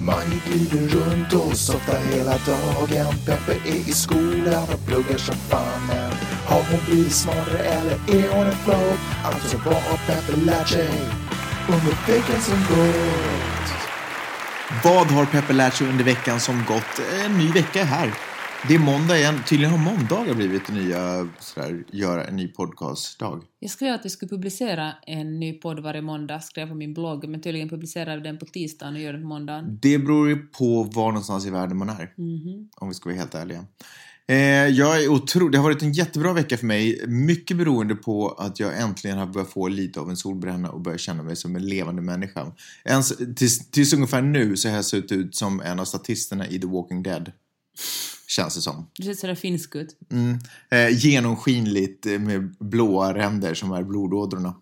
Mange glider runt och softar hela dagen. Peppe är i skolan och pluggar som fan. Men har hon blivit smartare eller är hon en flow? Alltså vad har Peppe lärt sig under veckan som gått? Vad har Peppe lärt sig under veckan som gått? En ny vecka är här. Det är måndag igen. Tydligen har måndagar blivit det nya, sådär, göra en ny podcastdag. Jag skrev att vi skulle publicera en ny podd varje måndag, skrev på min blogg, men tydligen publicerar vi den på tisdagen och gör den på måndagen. Det beror ju på var någonstans i världen man är. Mhm. Om vi ska vara helt ärliga. Eh, jag är otrolig. Det har varit en jättebra vecka för mig. Mycket beroende på att jag äntligen har börjat få lite av en solbränna och börjat känna mig som en levande människa. Ens, tills, tills ungefär nu så har jag sett ut som en av statisterna i The Walking Dead. Känns det som. Du ser sådär finsk ut. Mm. Eh, genomskinligt eh, med blåa ränder som är blodådrorna.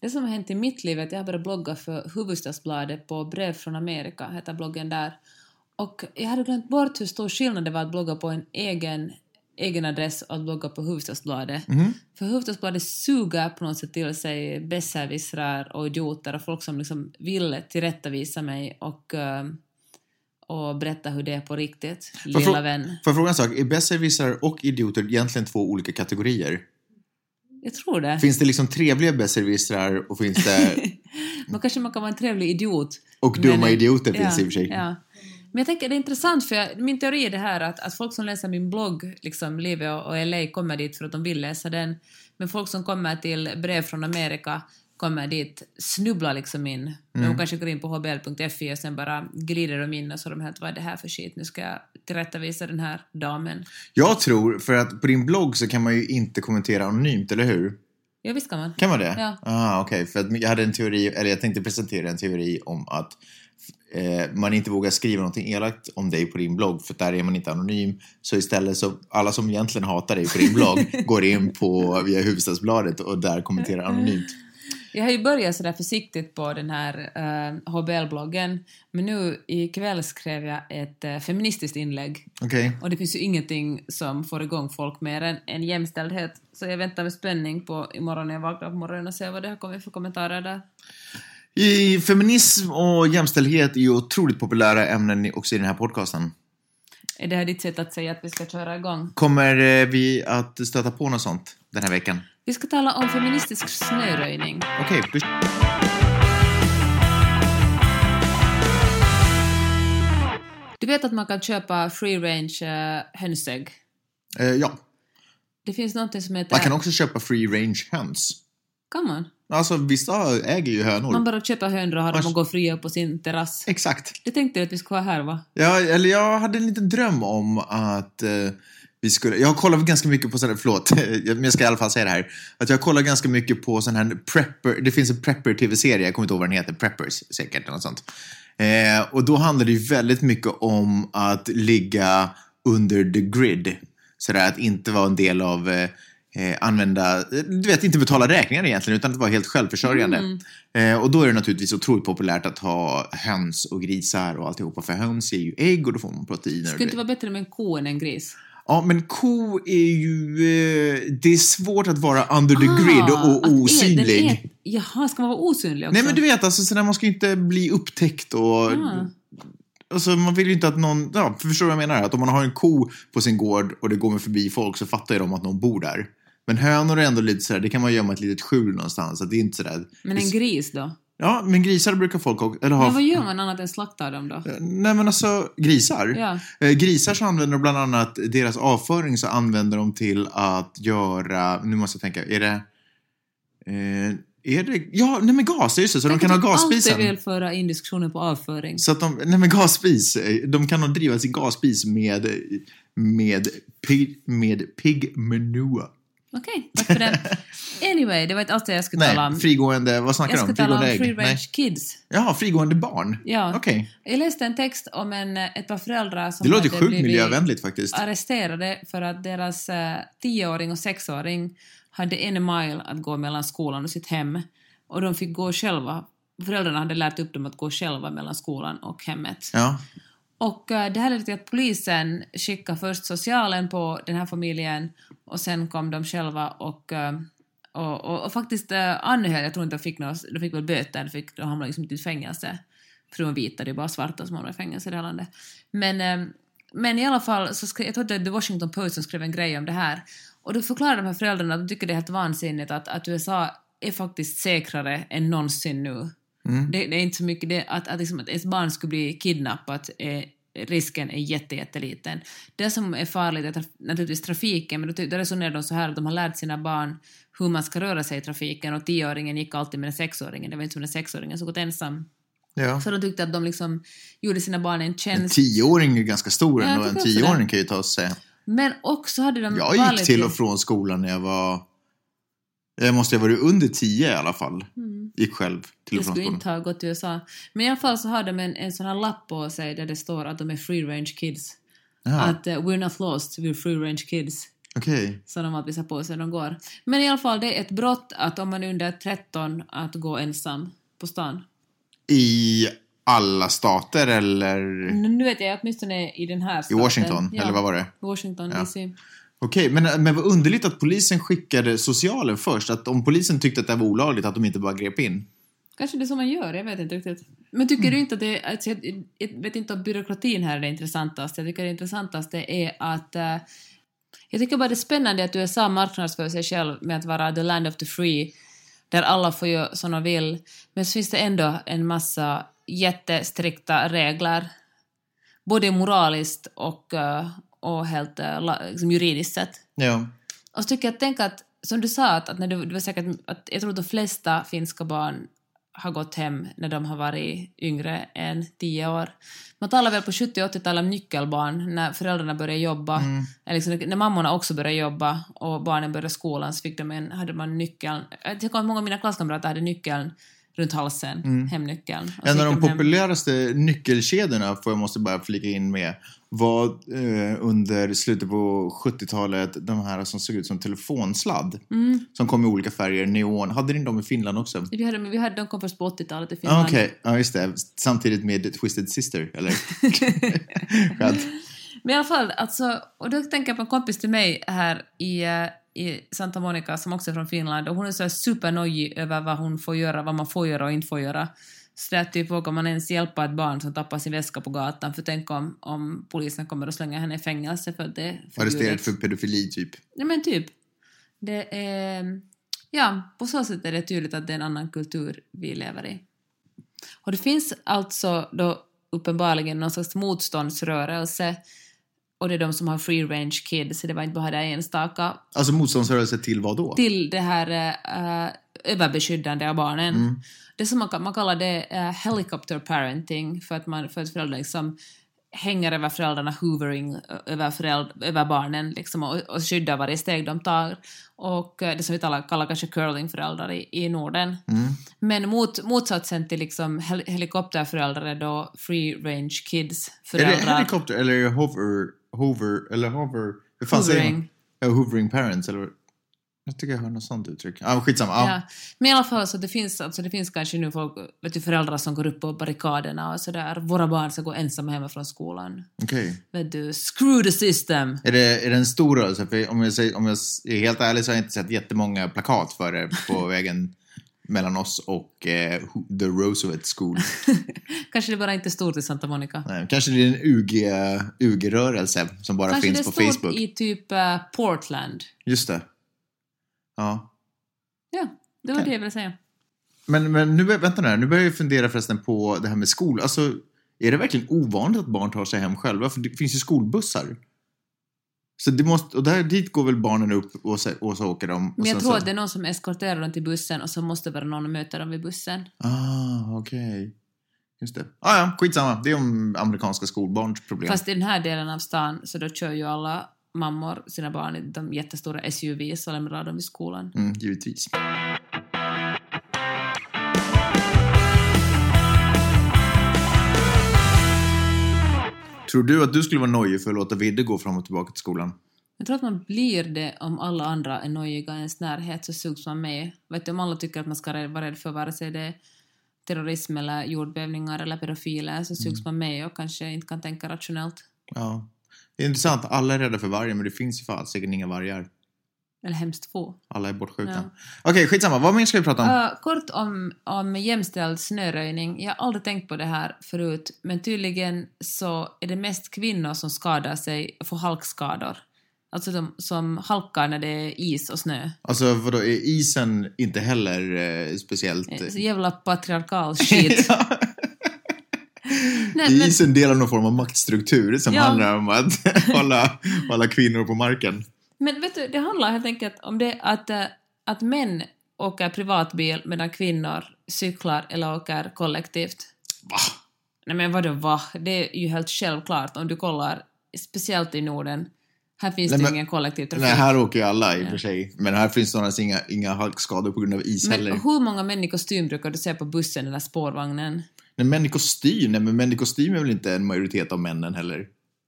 Det som har hänt i mitt liv är att jag har börjat blogga för Hufvudstadsbladet på Brev från Amerika, heter bloggen där. Och jag hade glömt bort hur stor skillnad det var att blogga på en egen, egen adress och att blogga på Hufvudstadsbladet. Mhm. För Hufvudstadsbladet suger på något sätt till sig besserwissrar och idioter och folk som liksom vill tillrättavisa mig och, eh, och berätta hur det är på riktigt, lilla vän. Får jag fråga en sak? Är besserwissrar och idioter egentligen två olika kategorier? Jag tror det. Finns det liksom trevliga besserwissrar och finns det... Men kanske man kan vara en trevlig idiot. Och dumma Men- idioter ja, finns i och för sig. Ja. Men jag tänker det är intressant för jag, min teori är det här att, att folk som läser min blogg, liksom Livet och, och LA, kommer dit för att de vill läsa den. Men folk som kommer till brev från Amerika kommer dit, snubblar liksom in. Mm. De kanske går in på hbl.fi och sen bara glider de in och så de helt vad är det här för skit, nu ska jag tillrättavisa den här damen. Jag tror, för att på din blogg så kan man ju inte kommentera anonymt, eller hur? Ja visst kan man. Kan man det? Ja. Ah, Okej, för att jag hade en teori, eller jag tänkte presentera en teori om att eh, man inte vågar skriva någonting elakt om dig på din blogg för där är man inte anonym. Så istället så, alla som egentligen hatar dig på din blogg går in på via Hufvudstadsbladet och där kommenterar anonymt. Jag har ju börjat sådär försiktigt på den här uh, HBL-bloggen, men nu ikväll skrev jag ett uh, feministiskt inlägg. Okej. Och det finns ju ingenting som får igång folk mer än, än jämställdhet. Så jag väntar med spänning på imorgon när jag vaknar på morgonen och ser vad det har kommit för kommentarer där. I feminism och jämställdhet är ju otroligt populära ämnen också i den här podcasten. Är det här ditt sätt att säga att vi ska köra igång? Kommer eh, vi att stöta på något sånt den här veckan? Vi ska tala om feministisk snöröjning. Okej, då... Du vet att man kan köpa free range uh, hönsägg? Eh, ja, Det finns någonting som heter... man kan också köpa free range höns. Kan man? Alltså vissa äger ju hönor. Man bara köper hönor och har dem Vars- och går fria på sin terrass. Exakt. Det tänkte jag att vi skulle ha här va? Ja, eller jag hade en liten dröm om att eh, vi skulle... Jag har kollat ganska mycket på sådana... Förlåt, men jag ska i alla fall säga det här. Att jag kollar ganska mycket på sån här prepper... Det finns en prepper-tv-serie, jag kommer inte ihåg vad den heter. Preppers säkert, eller något sånt. Eh, och då handlar det ju väldigt mycket om att ligga under the grid. Sådär att inte vara en del av... Eh, eh, använda, du vet, inte betala räkningar egentligen, utan att vara helt självförsörjande. Eh, och då är det naturligtvis otroligt populärt att ha höns och grisar och alltihopa, för höns är ju ägg och då får man proteiner. Skulle inte det- vara bättre med en ko än en gris? Ja, men ko är ju... Eh, det är svårt att vara under the Ah, grid att och är- den osynlig. är- Jaha, ska man vara osynlig också? Nej, men du vet, alltså, sådär, man ska ju inte bli upptäckt och... Ah. Alltså, man vill ju inte att någon... Ja, förstår du vad jag menar? Att om man har en ko på sin gård och det går förbi folk så fattar ju de att någon bor där. Men hönor är ändå lite sådär, det kan man gömma ett litet skjul någonstans. Att det är inte sådär... Men en gris då? Ja, men grisar brukar folk också... Eller ha... Men vad gör man annat än slaktar dem då? Nej, men alltså grisar. Ja. Eh, Grisar så använder de bland annat deras avföring så använder de till att göra, nu måste jag tänka, är det... Eh, är det, ja, nej men gas, just det, så de kan ha gasspisen. Alltid vill föra in diskussionen på avföring. Så att de, nej men gasspis, eh, de kan nog driva sin gasspis med, med, pig, med pig manure. Okej, tack för det. Anyway, det var inte allt jag skulle tala Nej, om. frigående, vad Jag snackar du ska om? tala om Frigående free ägg? range Nej. kids. Jaha, frigående barn? Ja. Okej. Jag läste en text om en, ett par föräldrar som Det låter hade sjukt blivit miljövänligt faktiskt. arresterade för att deras eh, tioåring och sexåring hade en mile att gå mellan skolan och sitt hem. Och de fick gå själva. Föräldrarna hade lärt upp dem att gå själva mellan skolan och hemmet. Ja. Och eh, det här ledde till att polisen skickade först socialen på den här familjen och sen kom de själva och, eh, och, och, och faktiskt uh, anhöll, jag tror inte de fick något, de fick väl böter, de, fick, de hamnade liksom inte i fängelse. Frun vita, det är bara svarta som håller i fängelse i det här landet. Men, eh, men i alla fall, så skrev, jag tror att det är The Washington Post som skrev en grej om det här. Och då förklarar de här föräldrarna att de tycker det är helt vansinnigt att, att USA är faktiskt säkrare än någonsin nu. Mm. Det, det är inte så mycket det att, att, liksom, att ens barn skulle bli kidnappat. Eh, risken är jätte, jätteliten. Det som är farligt är traf naturligtvis trafiken, men då, resonerar de så här att de har lärt sina barn hur man ska röra sig i trafiken och tioåringen gick alltid med den sexåringen, det var inte som den sexåringen som gått ensam. Ja. Så de tyckte att de liksom gjorde sina barn en En tjänst. tioåring är ganska stor Ja, ändå. En tioåring kan ju ta sig. Men också hade de Jag gick till och från skolan när jag var... Jag måste ha varit under tio i alla fall. Gick själv till Jag och från skulle skolan. inte ha gått till USA. Men i alla fall så har de en, en sån här lapp på sig där det står att de är free range kids. Ja, Att uh, we're not lost, we're free range kids. okej. Så de alltid har på sig de går. Men i alla fall, det är ett brott att om man är under 13 att gå ensam på stan. I alla stater eller Nu vet jag åtminstone i den här i staten. Washington? Ja, Eller vad var det? Washington Ja. DC. Okej, men, men vad underligt att polisen skickade socialen först. Att om polisen tyckte att det var olagligt, att de inte bara grep in. Kanske det är så man gör, jag vet inte riktigt. Men tycker du inte att det alltså, jag, jag vet inte om byråkratin här är det intressantaste. Jag tycker det intressantaste är att eh, jag tycker bara det är spännande att USA marknadsför sig själv med att vara the land of the free, där alla får göra som de vill. Men så finns det ändå en massa jättestrikta regler, både moraliskt och, eh, och helt eh, liksom juridiskt sett. Ja. Och så tycker jag tänk att, som du sa, att, att när du, du var säkert att jag tror att de flesta finska barn har gått hem när de har varit yngre än tio år. Man talar väl på 70 och 80-talet om nyckelbarn, när föräldrarna började jobba, eller liksom, när mammorna också började jobba och barnen började skolan så fick de en, hade man nyckeln, jag tycker att många av mina klasskamrater hade nyckeln runt halsen, hemnyckeln. Och så En av de hem. populäraste nyckelkedjorna, får jag måste bara flika in med, var eh, under slutet på 70-talet de här som såg ut som telefonsladd. Mm. Som kom i olika färger, neon. Hade ni dem i Finland också? Vi hade, vi hade, de kom först på 80-talet i Ah, Finland. Okej, ja just det. Samtidigt med Twisted Sister, eller? Skönt. Men i alla fall, alltså, och då tänker jag på en kompis till mig här i, eh, i Santa Monica som också är från Finland och hon är så supernojig över vad hon får göra, vad man får göra och inte får göra. Så det är typ, vågar man ens hjälpa ett barn som tappar sin väska på gatan? För tänk om, om polisen kommer och slänger henne i fängelse för att det är Arresterad förbjudet. för pedofili, typ. Ja men typ. Det är... Ja, på så sätt är det tydligt att det är en annan kultur vi lever i. Och det finns alltså då uppenbarligen någon slags motståndsrörelse och det är de som har free range kids, så det var inte bara det enstaka, Alltså motståndsrörelse till vad då? till det här uh, överbeskyddande av barnen. Mm. Det som man, man kallar det eh, helicopter parenting, för att, man, för att föräldrar liksom hänger över föräldrarna, hoovering över, föräld, över barnen liksom, och, och skyddar varje steg de tar. Och det som vi talar, kallar kanske curlingföräldrar i, i Norden. Mm. Men mot, motsatsen till liksom hel, helikopterföräldrar är då free range kids Är det föräldrar. helikopter eller hover, hover, eller hover? Hur fan säger man? Hovering. Ja, hovering parents, eller? Jag tycker jag hör något sånt uttryck. Ja, skitsamma. Ja. Ja. Men i alla fall så det finns, alltså det finns kanske nu folk, vet du, föräldrar som går upp på barrikaderna och sådär. Våra barn ska gå ensamma hemma från skolan. Okej. Vet du, screw the system! Är det, är det en stor rörelse? För om jag, säger, om jag är helt ärlig så har jag inte sett jättemånga plakat för det på vägen mellan oss och eh, The Roosevelt School. Kanske det bara inte stort i Santa Monica. Nej, kanske det är en UG, UG-rörelse som bara Kanske det finns på Facebook. i typ eh, Portland. Just det. Ja. Ja, det var Okej. det jag ville säga. Men, men nu, vänta nu här, nu börjar jag fundera förresten på det här med skol. Alltså, är det verkligen ovanligt att barn tar sig hem själva? För det finns ju skolbussar. Så det måste, och där, dit går väl barnen upp och så, och så åker de. Och Men jag tror att det är någon som eskorterar dem till bussen och så måste vara någon och möta dem vid bussen. Ah, okej. Just det. Ah, ja, skitsamma. Det är om amerikanska skolbarns problem. Fast i den här delen av stan så då kör ju alla mammor sina barn i de jättestora SUVs och lämnar dem vid skolan. Mm, givetvis. Tror du att du skulle vara nojig för att låta Vidde gå fram och tillbaka till skolan? Jag tror att man blir det om alla andra är nojiga i ens närhet så sugs man med. Vet du, om alla tycker att man ska vara rädd för vare sig det är terrorism eller jordbävningar eller pedofiler så sugs man med och kanske inte kan tänka rationellt. Ja. Det är intressant. Alla är rädda för vargen, men det finns ju fan säkert inga vargar. Eller hemskt få. Alla är bortskjutna. Ja. Okej, skitsamma. Vad mer ska vi prata om? Uh, kort om, om jämställd snöröjning. Jag har aldrig tänkt på det här förut, men tydligen så är det mest kvinnor som skadar sig och får halkskador. Alltså de, som halkar när det är is och snö. Alltså, vadå, är isen inte heller eh, speciellt... Eh, Så jävla patriarkal skit. Ja. Nej, men, Isen delar någon form av maktstruktur som Ja. handlar om att hålla, hålla kvinnor på marken. Men vet du, det handlar helt enkelt om det att, eh, att män åker privatbil medan kvinnor cyklar eller åker kollektivt. Va? Nej men vadå va? Det är ju helt självklart om du kollar, speciellt i Norden. Här finns Nej, det men- ingen kollektivtrafik. Nej, här åker ju alla i och för sig. Men här finns någonsin inga, inga halkskador på grund av is Men heller. hur många män i kostym brukar du se på bussen eller spårvagnen? Nej, män i kostym, nej, men män i kostym är väl inte en majoritet av männen heller?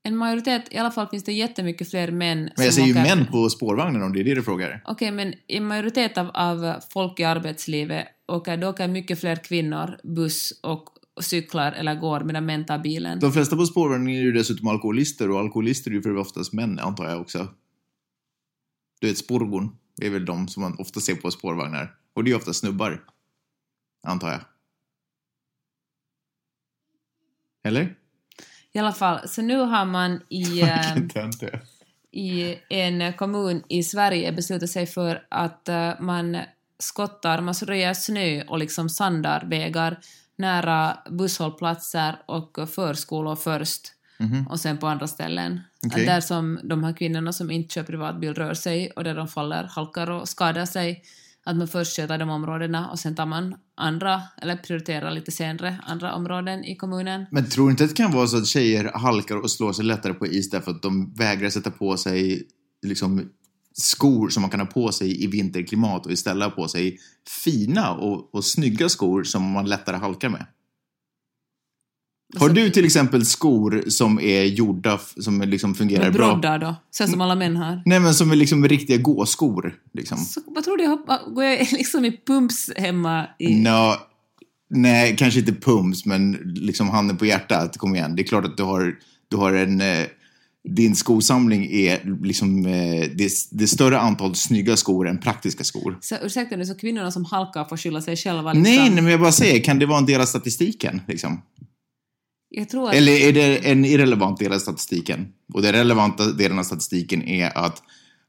En majoritet, i alla fall finns det jättemycket fler män Men jag som säger ju åker- män på spårvagnen om det är det du frågar. Okej, men i majoritet av, av folk i arbetslivet åker, då åker mycket fler kvinnor buss och cyklar eller går medan män tar bilen. De flesta på spårvagnen är ju dessutom alkoholister och alkoholister är ju för oftast män, antar jag också. Du vet, spårgon är väl de som man ofta ser på spårvagnar. Och det är ju ofta snubbar. Antar jag. Eller? I alla fall, så nu har man i, eh, är. i en kommun i Sverige beslutat sig för att eh, man skottar, man röjer snö och liksom sandar vägar nära busshållplatser och förskolor först Mhm. och sen på andra ställen. Okej. Där som de här kvinnorna som inte kör privatbil rör sig och där de faller, halkar och skadar sig. Att man först sköter de områdena och sen tar man andra, eller prioriterar lite senare, andra områden i kommunen. Men tror du inte att det kan vara så att tjejer halkar och slår sig lättare på is därför att de vägrar sätta på sig liksom, skor som man kan ha på sig i vinterklimat och istället ha på sig fina och, och snygga skor som man lättare halkar med? Har Så- du till exempel skor som är gjorda, som liksom fungerar Med bra? broddar då, så som alla män har. Nej men som är liksom riktiga gåskor. Liksom. Så, vad tror du, jag hoppar, går jag liksom i pumps hemma i... Nå, nej, kanske inte pums, men liksom handen på hjärtat, kom igen. Det är klart att du har, du har en... Eh, din skosamling är liksom... Eh, det, det större antal snygga skor än praktiska skor. Så ursäkta nu, så kvinnorna som halkar får skylla sig själva liksom. Nej, nej, men jag bara säger, kan det vara en del av statistiken? Liksom? Att... Eller är det en irrelevant del av statistiken? Och den relevanta delen av statistiken är att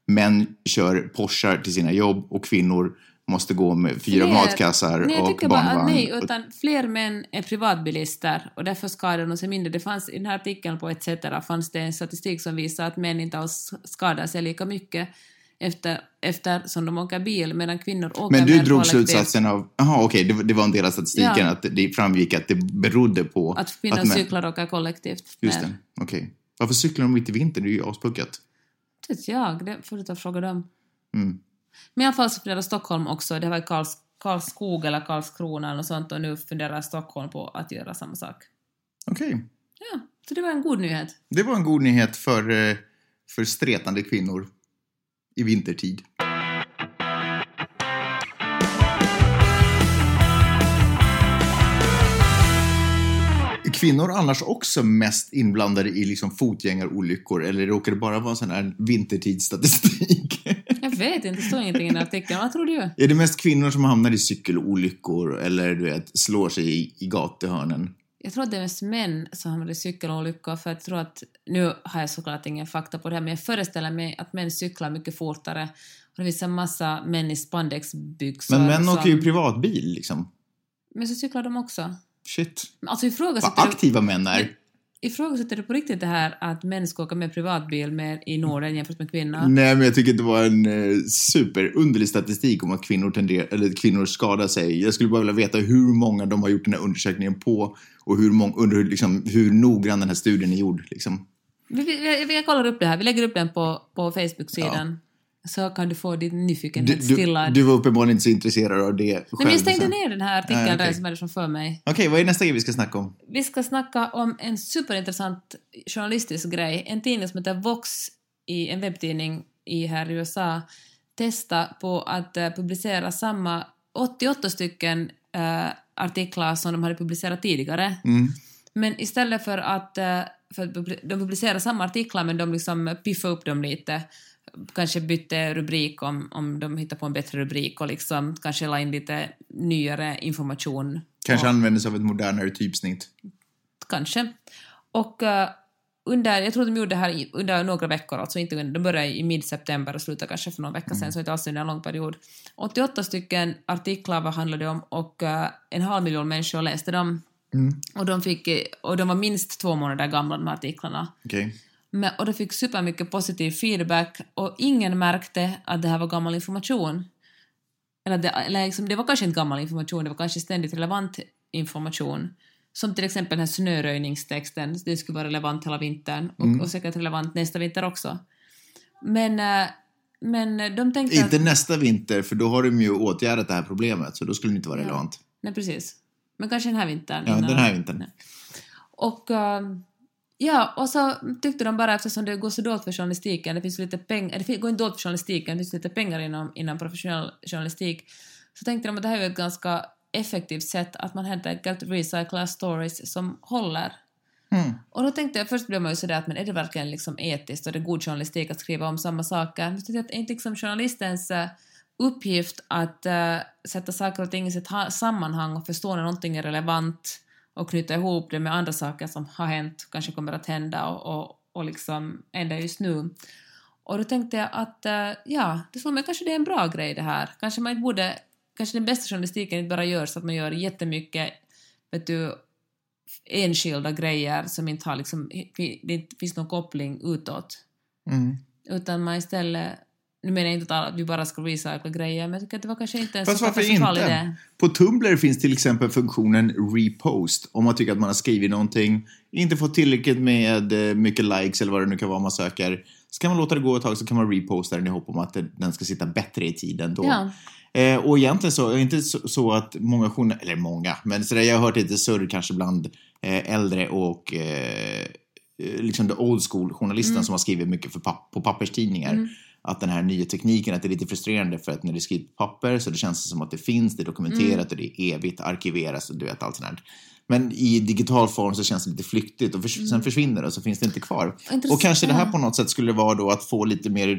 män kör Porschar till sina jobb och kvinnor måste gå med fyra Fler- matkassar Nej, jag och tycker bara barnvagn. nej, utan fler män är privatbilister och därför skadar de sig mindre. Det fanns i den här artikeln på ETC fanns det en statistik som visar att män inte alls skadar sig lika mycket efter, efter som de åker bil, medan kvinnor åker Men du mer drog kollektivt. slutsatsen av, jaha okej, det, det var en del av statistiken Ja. att det framgick att det berodde på Att kvinnor män- cyklar och åker kollektivt. Just det, okej. Varför cyklar de mitt i vintern? Det är ju aspuckat. Det vet jag, det får du ta och fråga dem. Mm. Men i alla fall så funderar Stockholm också, det var i Karls, Karlskog eller Karlskrona något sånt och nu funderar Stockholm på att göra samma sak. Okej. Ja, så det var en god nyhet. Det var en god nyhet för, eh, för stretande kvinnor i vintertid. Kvinnor annars också mest inblandade i liksom fotgängarolyckor eller råkar det bara vara sån här vintertidsstatistik? Jag vet inte, det står ingenting i den artikeln. Vad tror du? Är det mest kvinnor som hamnar i cykelolyckor eller du vet, slår sig i, i gatuhörnen? Jag tror att det är mest män som hamnar i cykelolyckor för jag tror att, nu har jag såklart ingen fakta på det här, men jag föreställer mig att män cyklar mycket fortare och det finns en massa män i spandexbyxor. Men män som- åker ju privatbil liksom. Men så cyklar de också. Shit. Men Alltså Vad aktiva män är. Ifrågasätter du på riktigt det här att män ska åka med privatbil mer i Norden jämfört med kvinnor? Nej, men jag tycker att det var en eh, superunderlig statistik om att kvinnor, tenderar, eller kvinnor skadar sig. Jag skulle bara vilja veta hur många de har gjort den här undersökningen på och hur, mång, under, liksom, hur noggrann den här studien är gjord. Liksom. Vi, vi, vi, vi kollar upp det här, vi lägger upp den på, på Facebook-sidan. Så kan du få din Du, nyfikenhet du, stillad. du var uppenbarligen inte så intresserad av det Nej, men själv jag stängde sen. ner den här artikeln Ah, okej. där som är framför mig. Okej, vad är nästa grej vi ska snacka om? Vi ska snacka om en superintressant journalistisk grej. En tidning som heter Vox, i en webbtidning i här i USA, testa på att eh, publicera samma 88 stycken eh, artiklar som de hade publicerat tidigare. Mm. Men istället för att, eh, för att de publicerar samma artiklar men de liksom piffar upp dem lite kanske bytte rubrik om, om de hittar på en bättre rubrik och liksom kanske la in lite nyare information. Kanske och, använder sig av ett modernare typsnitt. Kanske. Och uh, under, jag tror de gjorde det här under några veckor, alltså inte under, de började i mid-september och slutade kanske för någon vecka sedan, så inte alls under en lång period. 88 stycken artiklar vad handlade om och uh, en halv miljon människor läste dem. Och, de fick, och de var minst två månader gamla de här artiklarna. Okej. Men, och de fick supermycket positiv feedback och ingen märkte att det här var gammal information. Eller, det, eller liksom, det var kanske inte gammal information, det var kanske ständigt relevant information. Som till exempel den här snöröjningstexten, det skulle vara relevant hela vintern och, och säkert relevant nästa vinter också. Men, eh, men de tänkte Inte att... nästa vinter, för då har de ju åtgärdat det här problemet, så då skulle det inte vara relevant. Nej, precis. Men kanske den här vintern. Ja, innan- den här vintern. Och ehm, ja, och så tyckte de bara eftersom det går så dåligt för journalistiken, det finns lite pengar, det går inte dåligt för journalistiken, det finns lite pengar inom, inom professionell journalistik, så tänkte de att det här är ett ganska effektivt sätt att man helt enkelt recyclar stories som håller. Mm. Och då tänkte jag, först blev man ju sådär att men är det verkligen liksom etiskt och det är god journalistik att skriva om samma saker? Men tänkte jag att är inte liksom journalistens eh, uppgift att eh, sätta saker och ting i sitt ha- sammanhang och förstå när någonting är relevant och knyta ihop det med andra saker som har hänt, kanske kommer att hända och, och, och liksom hända just nu. Och då tänkte jag att eh, ja, det slår mig kanske det är en bra grej det här. Kanske man inte borde, kanske den bästa journalistiken inte bara gör så att man gör jättemycket, vet du, enskilda grejer som inte har liksom, det inte finns någon koppling utåt. Mm. Utan man istället, nu menar jag inte att vi bara ska recycla grejer, men jag tycker att det var kanske inte en Fast så varför inte? idé. På Tumblr finns till exempel funktionen repost. Om man tycker att man har skrivit någonting, inte fått tillräckligt med eh, mycket likes eller vad det nu kan vara man söker. Så kan man låta det gå ett tag så kan man reposta den i hopp om att den ska sitta bättre i tiden då. Ja. Eh, och egentligen så är det inte så, så att många journalister, eller många, men så där, jag har hört lite surr kanske bland eh, äldre och eh, eh, liksom the old school journalisten som har skrivit mycket för papp, på papperstidningar. Att den här nya tekniken, att det är lite frustrerande för att när det är skrivet på papper så det känns som att det finns, det är dokumenterat och det är evigt, arkiveras och du vet allt sånt här. Men i digital form så känns det lite flyktigt och förs- sen försvinner det och så finns det inte kvar. Och kanske det här på något sätt skulle vara då att få lite mer,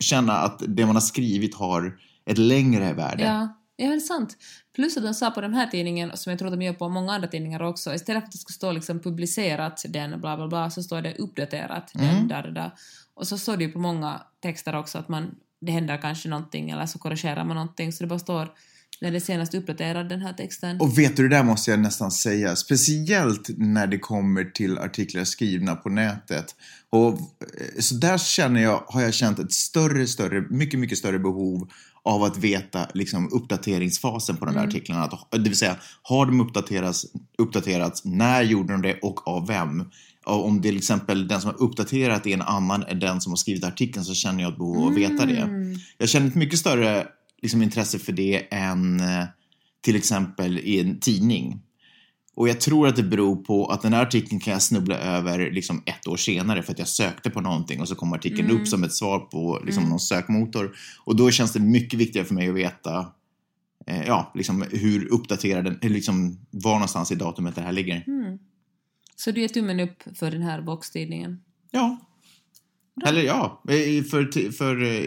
känna att det man har skrivit har ett längre värde. Ja, ja, det är sant. Plus att de sa på den här tidningen, som jag tror de gör på många andra tidningar också, istället för att det ska stå liksom publicerat den, bla bla bla, så står det uppdaterat den, där, där, där. Och så står det ju på många texter också att man, det händer kanske någonting eller så korrigerar man någonting, så det bara står när det senast uppdaterad den här texten. Och vet du, det där måste jag nästan säga. Speciellt när det kommer till artiklar skrivna på nätet. Och eh, så där känner jag, har jag känt ett större, större, mycket, mycket större behov av att veta liksom, uppdateringsfasen på de där artiklarna. Att, det vill säga, har de uppdaterats, uppdaterats, när gjorde de det och av vem? Om till exempel den som har uppdaterat är en annan än den som har skrivit artikeln så känner jag ett behov av att veta det. Jag känner ett mycket större liksom, intresse för det än eh, till exempel i en tidning. Och jag tror att det beror på att den här artikeln kan jag snubbla över liksom ett år senare för att jag sökte på någonting och så kom artikeln upp som ett svar på liksom någon sökmotor. Och då känns det mycket viktigare för mig att veta eh, ja, liksom hur uppdaterad den, liksom var någonstans i datumet det här ligger. Så du ger tummen upp för den här boxtidningen? Ja. Eller ja, för, för, för, eh,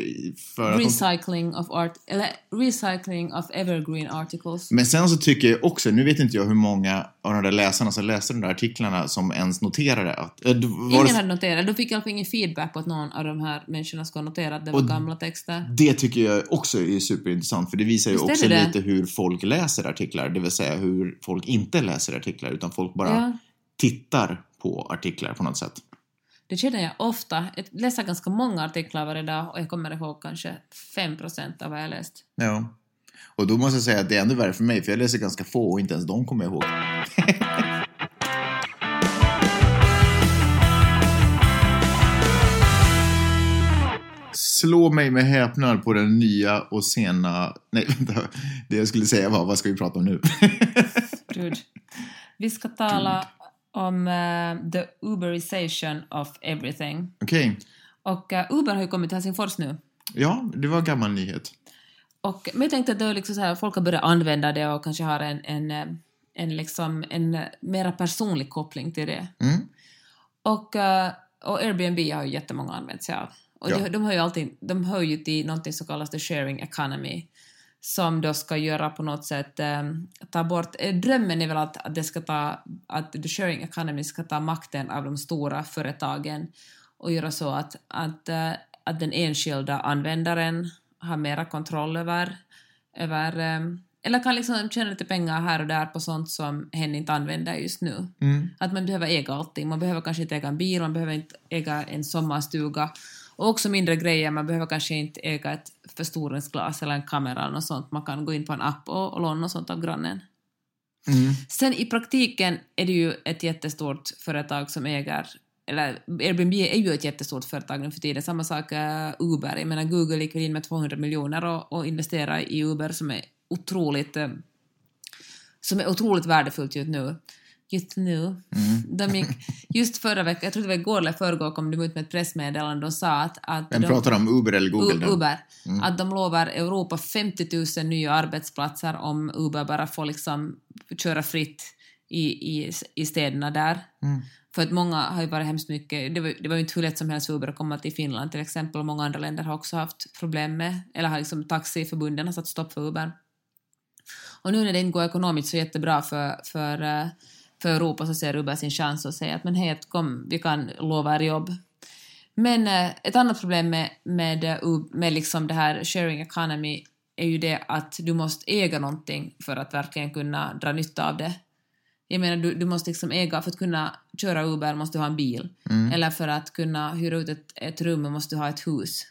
för att de Recycling of art, eller recycling of evergreen articles. Men sen så tycker jag också, nu vet inte jag hur många av de där läsarna som läste de där artiklarna som ens noterade att... äh, Ingen det, hade noterat, de fick i alla fall ingen feedback på att någon av de här människorna ska notera att det var Och gamla texter. det tycker jag också är superintressant för det visar ju också lite hur folk läser artiklar, det vill säga hur folk inte läser artiklar utan folk bara Ja. Tittar på artiklar på något sätt. Det känner jag ofta. Jag läser ganska många artiklar varje dag och jag kommer ihåg kanske 5% av vad jag läst. Ja. Och då måste jag säga att det är ännu värre för mig för jag läser ganska få och inte ens de kommer jag ihåg. Slå mig med häpnad på den nya och sena... Nej, vänta. Det jag skulle säga var, vad ska vi prata om nu? Gud. Vi ska tala om eh, the uberization of everything. Okej. Och eh, Uber har ju kommit till Helsingfors nu. Ja, det var en gammal nyhet. Och, men jag tänkte att det är liksom så här, folk har börjat använda det och kanske har en, en, eh, en, liksom, en mera personlig koppling till det. Mm. Och, och Airbnb har ju jättemånga använt sig av. Och Ja. de, de, hör ju alltid, de hör ju till någonting som kallas the sharing economy som då ska göra på något sätt, eh, ta bort, eh, drömmen är väl att, att det ska ta, att the sharing economy ska ta makten av de stora företagen och göra så att, att, eh, att den enskilda användaren har mera kontroll över, över eh, eller kan liksom tjäna lite pengar här och där på sånt som hen inte använder just nu. Mm. Att man behöver äga allting. Man behöver kanske inte äga en bil, man behöver inte äga en sommarstuga. Och också mindre grejer, man behöver kanske inte äga ett förstoringsglas eller en kamera eller något sånt. Man kan gå in på en app och, och låna något sånt av grannen. Mm. Sen i praktiken är det ju ett jättestort företag som äger eller Airbnb är ju ett jättestort företag nu för tiden. Samma sak eh, Uber. Jag menar Google gick väl in med 200 miljoner och, och investerade i Uber som är otroligt eh, som är otroligt värdefullt just nu. Just nu. De gick, just förra veckan, jag tror det var igår eller förrgår, kom de ut med ett pressmeddelande och sa att... att Vem de, pratar om Uber eller Google? U-? Uber. Att de lovar Europa 50 000 nya arbetsplatser om Uber bara får liksom köra fritt i, i, i städerna där. Mm. För att många har ju varit hemskt mycket, det var, det var ju inte hur lätt som helst för Uber att komma till Finland till exempel, och många andra länder har också haft problem med, eller har liksom taxiförbunden har satt stopp för Uber. Och nu när det inte går ekonomiskt så jättebra för, för, eh, för Europa så ser Uber sin chans och säger att men hej, kom, vi kan lova er jobb. Men eh, ett annat problem med, med, eh, med liksom det här sharing economy är ju det att du måste äga någonting för att verkligen kunna dra nytta av det. Jag menar, du, du måste liksom äga, för att kunna köra Uber måste du ha en bil. Eller för att kunna hyra ut ett, ett rum måste du ha ett hus.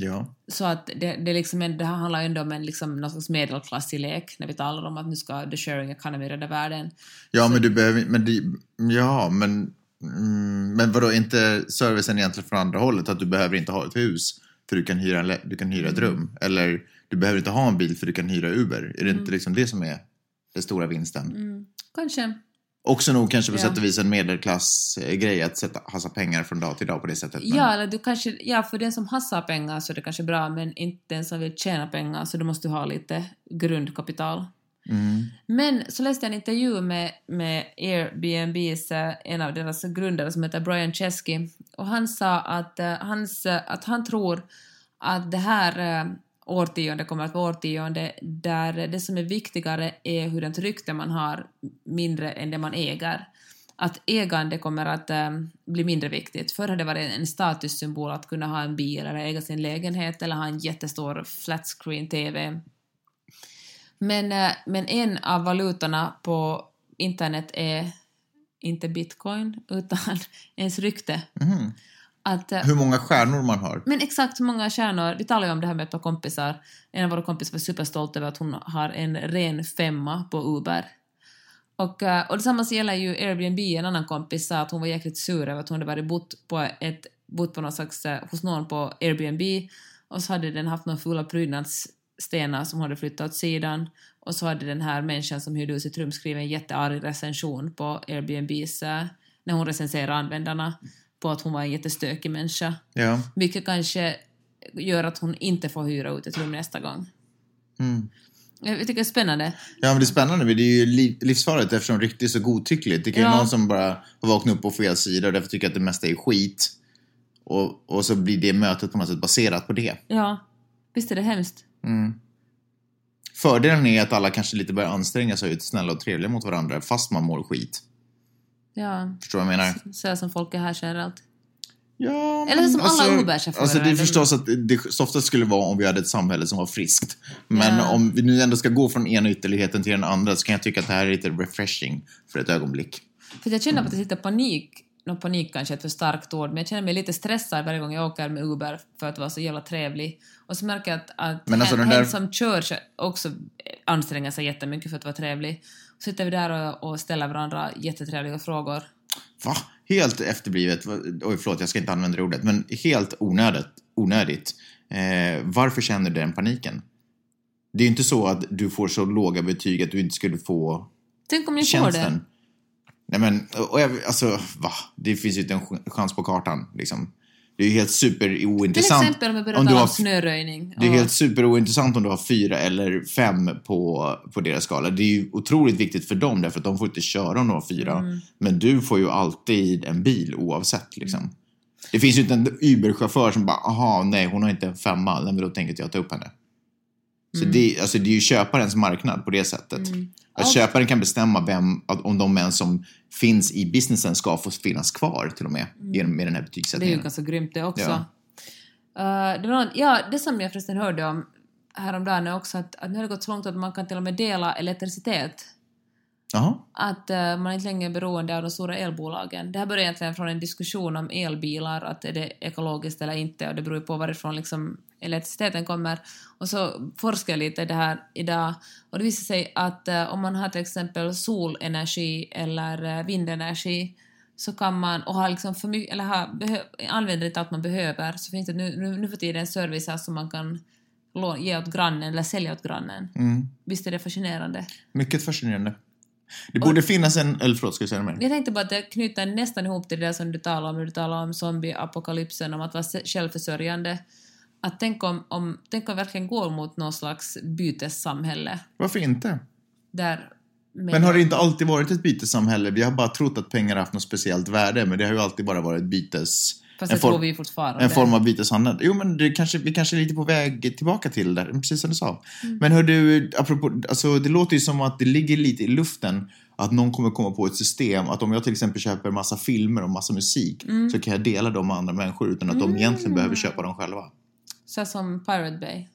Ja. Så att det, det, liksom det här handlar ju ändå om en liksom någon slags medelklassig lek när vi talar om att nu ska the sharing economy rädda världen. Ja, men du behöver men det, Ja, men... Mm, men vadå, inte servicen egentligen från andra hållet? Att du behöver inte ha ett hus för du kan hyra, en du kan hyra ett rum? Eller du behöver inte ha en bil för du kan hyra Uber? Är det inte liksom det som är den stora vinsten? Kanske. Också nog kanske på Ja. sätt och vis en medelklassgrej att sätta, hassa pengar från dag till dag på det sättet. Men, Ja, eller du kanske, ja, för den som hassar pengar så är det kanske bra, men inte den som vill tjäna pengar så du måste ha lite grundkapital. Mm. Men så läste jag en intervju med, med Airbnbs, en av deras grundare som heter Brian Chesky, och han sa att, eh, hans, eh, att han tror att det här eh, årtionde kommer att vara årtionde där det som är viktigare är hurdant rykte man har mindre än det man äger. Att ägande kommer att eh, bli mindre viktigt. Förr har det varit en statussymbol att kunna ha en bil eller äga sin lägenhet eller ha en jättestor flat screen TV. Men, äh, men en av valutorna på internet är inte bitcoin utan ens rykte. Mm. Att, eh, Hur många stjärnor man har. men exakt hur många stjärnor, vi talade ju om det här med ett par kompisar, en av våra kompisar var superstolt över att hon har en ren femma på Uber. Och, eh, och detsamma gäller ju Airbnb, en annan kompis sa att hon var jäkligt sur över att hon hade varit bott på, ett, bott på någon slags, eh, hos någon på Airbnb. Och så hade den haft några fula prydnadsstenar som hade flyttat åt sidan. Och så hade den här människan som hyrde ut sitt rum skrivit en jättearg recension på Airbnbs, när hon recenserade användarna, på att hon var en jättestökig människa. Ja. Vilket kanske gör att hon inte får hyra ut ett rum nästa gång. Mm. Jag tycker det är spännande. Ja, men det är spännande. Men det är ju liv- livsfarligt eftersom rykte är så godtyckligt. Det kan ju Ja. någon som bara har vaknat upp på fel sida och därför tycker att det mesta är skit. Och, och så blir det mötet på något sätt baserat på det. Ja, visst är det hemskt. Fördelen är att alla kanske lite börjar anstränga sig och är snälla och trevliga mot varandra fast man mår skit. Ja, Förstår du vad jag menar? så som folk är här generellt. Ja, Eller men som alla Uber-chaufförer, Alltså det är förstås att det softast skulle vara om vi hade ett samhälle som var friskt. Men Ja. om vi nu ändå ska gå från ena ytterligheten till den andra så kan jag tycka att det här är lite refreshing för ett ögonblick. För jag känner att det sitter panik, nå panik kanske är ett för starkt ord, men jag känner mig lite stressad varje gång jag åker med Uber för att vara så jävla trevlig. Och så märker jag att, att Men alltså hen, den hen där- som kör också anstränger sig jättemycket för att vara trevlig. Sitter vi där och, och ställer varandra jättetrevliga frågor. Va? Helt efterblivet, oj förlåt jag ska inte använda det ordet, men helt onödigt. onödigt. Eh, varför känner du den paniken? Det är ju inte så att du får så låga betyg att du inte skulle få Tänk om jag får tjänsten. det? Nej men, och jag, alltså va? Det finns ju inte en ch- chans på kartan liksom. Det är ju helt super Till exempel om vi om tala har om snöröjning. Det är helt superointressant om du har fyra eller fem på, på deras skala. Det är ju otroligt viktigt för dem därför att de får inte köra om de har fyra. Mm. Men du får ju alltid en bil oavsett liksom. Det finns ju inte en Uber-chaufför som bara, aha, nej, hon har inte en femma, nej, men då tänker jag ta upp henne. Så det, alltså, det är ju köparens marknad på det sättet. Att köparen kan bestämma vem, om de män som finns i businessen ska få finnas kvar till och med, genom med den här Det är ju betygssättningen. ganska grymt det också. Ja. Eh, det, var ja, det som jag förresten hörde om häromdagen är också att, att nu har det gått så långt att man kan till och med dela elektricitet. Jaha. Att eh, man inte längre är beroende av de stora elbolagen. Det här börjar egentligen från en diskussion om elbilar, att är det ekologiskt eller inte, och det beror ju på varifrån liksom elektriciteten kommer. Och så forskar jag lite i det här idag, och det visar sig att eh, om man har till exempel solenergi eller eh, vindenergi, så kan man, och har liksom för mycket, eller har, använder inte allt man behöver, så finns det nu, nu, nu för tiden servicer som man kan ge åt grannen eller sälja åt grannen. Mm. Visst är det fascinerande? Mycket fascinerande. Det borde finnas en... Eller förlåt, ska du säga mer? Jag tänkte bara att det knyter nästan ihop till det där som du talade om när du talade om zombieapokalypsen, om att vara självförsörjande. Att tänk om, om, tänk om verkligen går mot någon slags bytessamhälle Varför inte? där... Men har det inte alltid varit ett bytessamhälle? Vi har bara trott att pengar har haft något speciellt värde, men det har ju alltid bara varit bytes... Fast en det form- tror vi fortfarande. En form av byteshandel. Jo, men det kanske, vi kanske är lite på väg tillbaka till det, precis som du sa. Mm. Men hör du, apropå, alltså, det låter ju som att det ligger lite i luften att någon kommer komma på ett system att om jag till exempel köper massa filmer och massa musik Mm. så kan jag dela dem med andra människor utan att de egentligen behöver köpa dem själva. Så som Pirate Bay.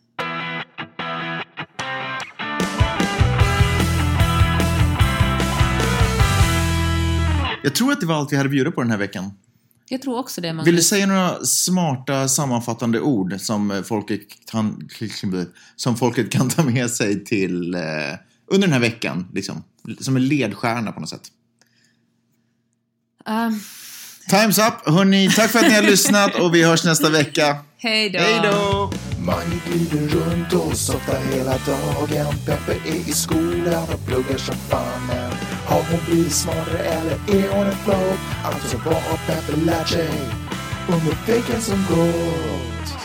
Jag tror att det var allt vi hade bjuda på den här veckan. Jag tror också det, Magnus. Vill du säga några smarta sammanfattande ord som folket kan, som folket kan ta med sig till eh, under den här veckan? Liksom, som en ledstjärna på något sätt. Ehm, Time's up! Hörni, tack för att ni har lyssnat och vi hörs nästa vecka. Hej då! Hej då! Mange glider runt och softar hela dagen. Peppe är i skolan och pluggar som fan. Har hon blivit smartare eller är hon en flow? Alltså vad har Peppe lärt sig under veckan som gått?